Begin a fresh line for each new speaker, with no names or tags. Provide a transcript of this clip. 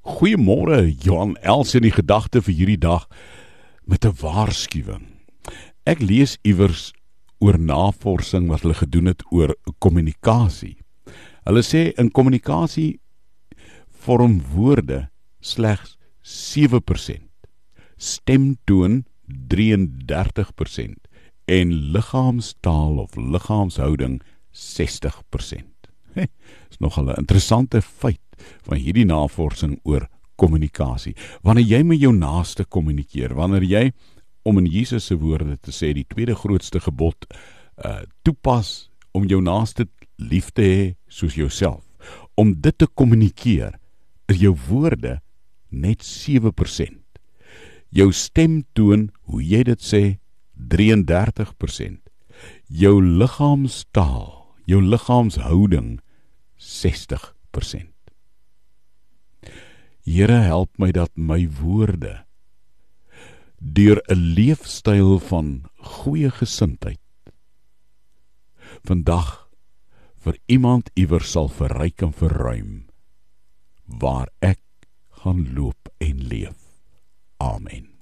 Goeiemôre Johan Els in die gedagte vir hierdie dag met 'n waarskuwing. Ek lees iewers oor navorsing wat hulle gedoen het oor kommunikasie. Hulle sê in kommunikasie vorm woorde slegs 7%, stemtoon 33% en liggaamstaal of liggaamshouding 60%. Dis nogal 'n interessante feit van hierdie navorsing oor kommunikasie. Wanneer jy met jou naaste kommunikeer, wanneer jy om in Jesus se woorde te sê die tweede grootste gebod uh toepas om jou naaste lief te hê soos jouself. Om dit te kommunikeer, is jou woorde net 7%. Jou stemtoon, hoe jy dit sê, 33%. Jou liggaamstaal, jou liggaamshouding 60%. Here help my dat my woorde deur 'n leefstyl van goeie gesindheid vandag vir iemand iewers sal verryk en verruim waar ek gaan loop en leef. Amen.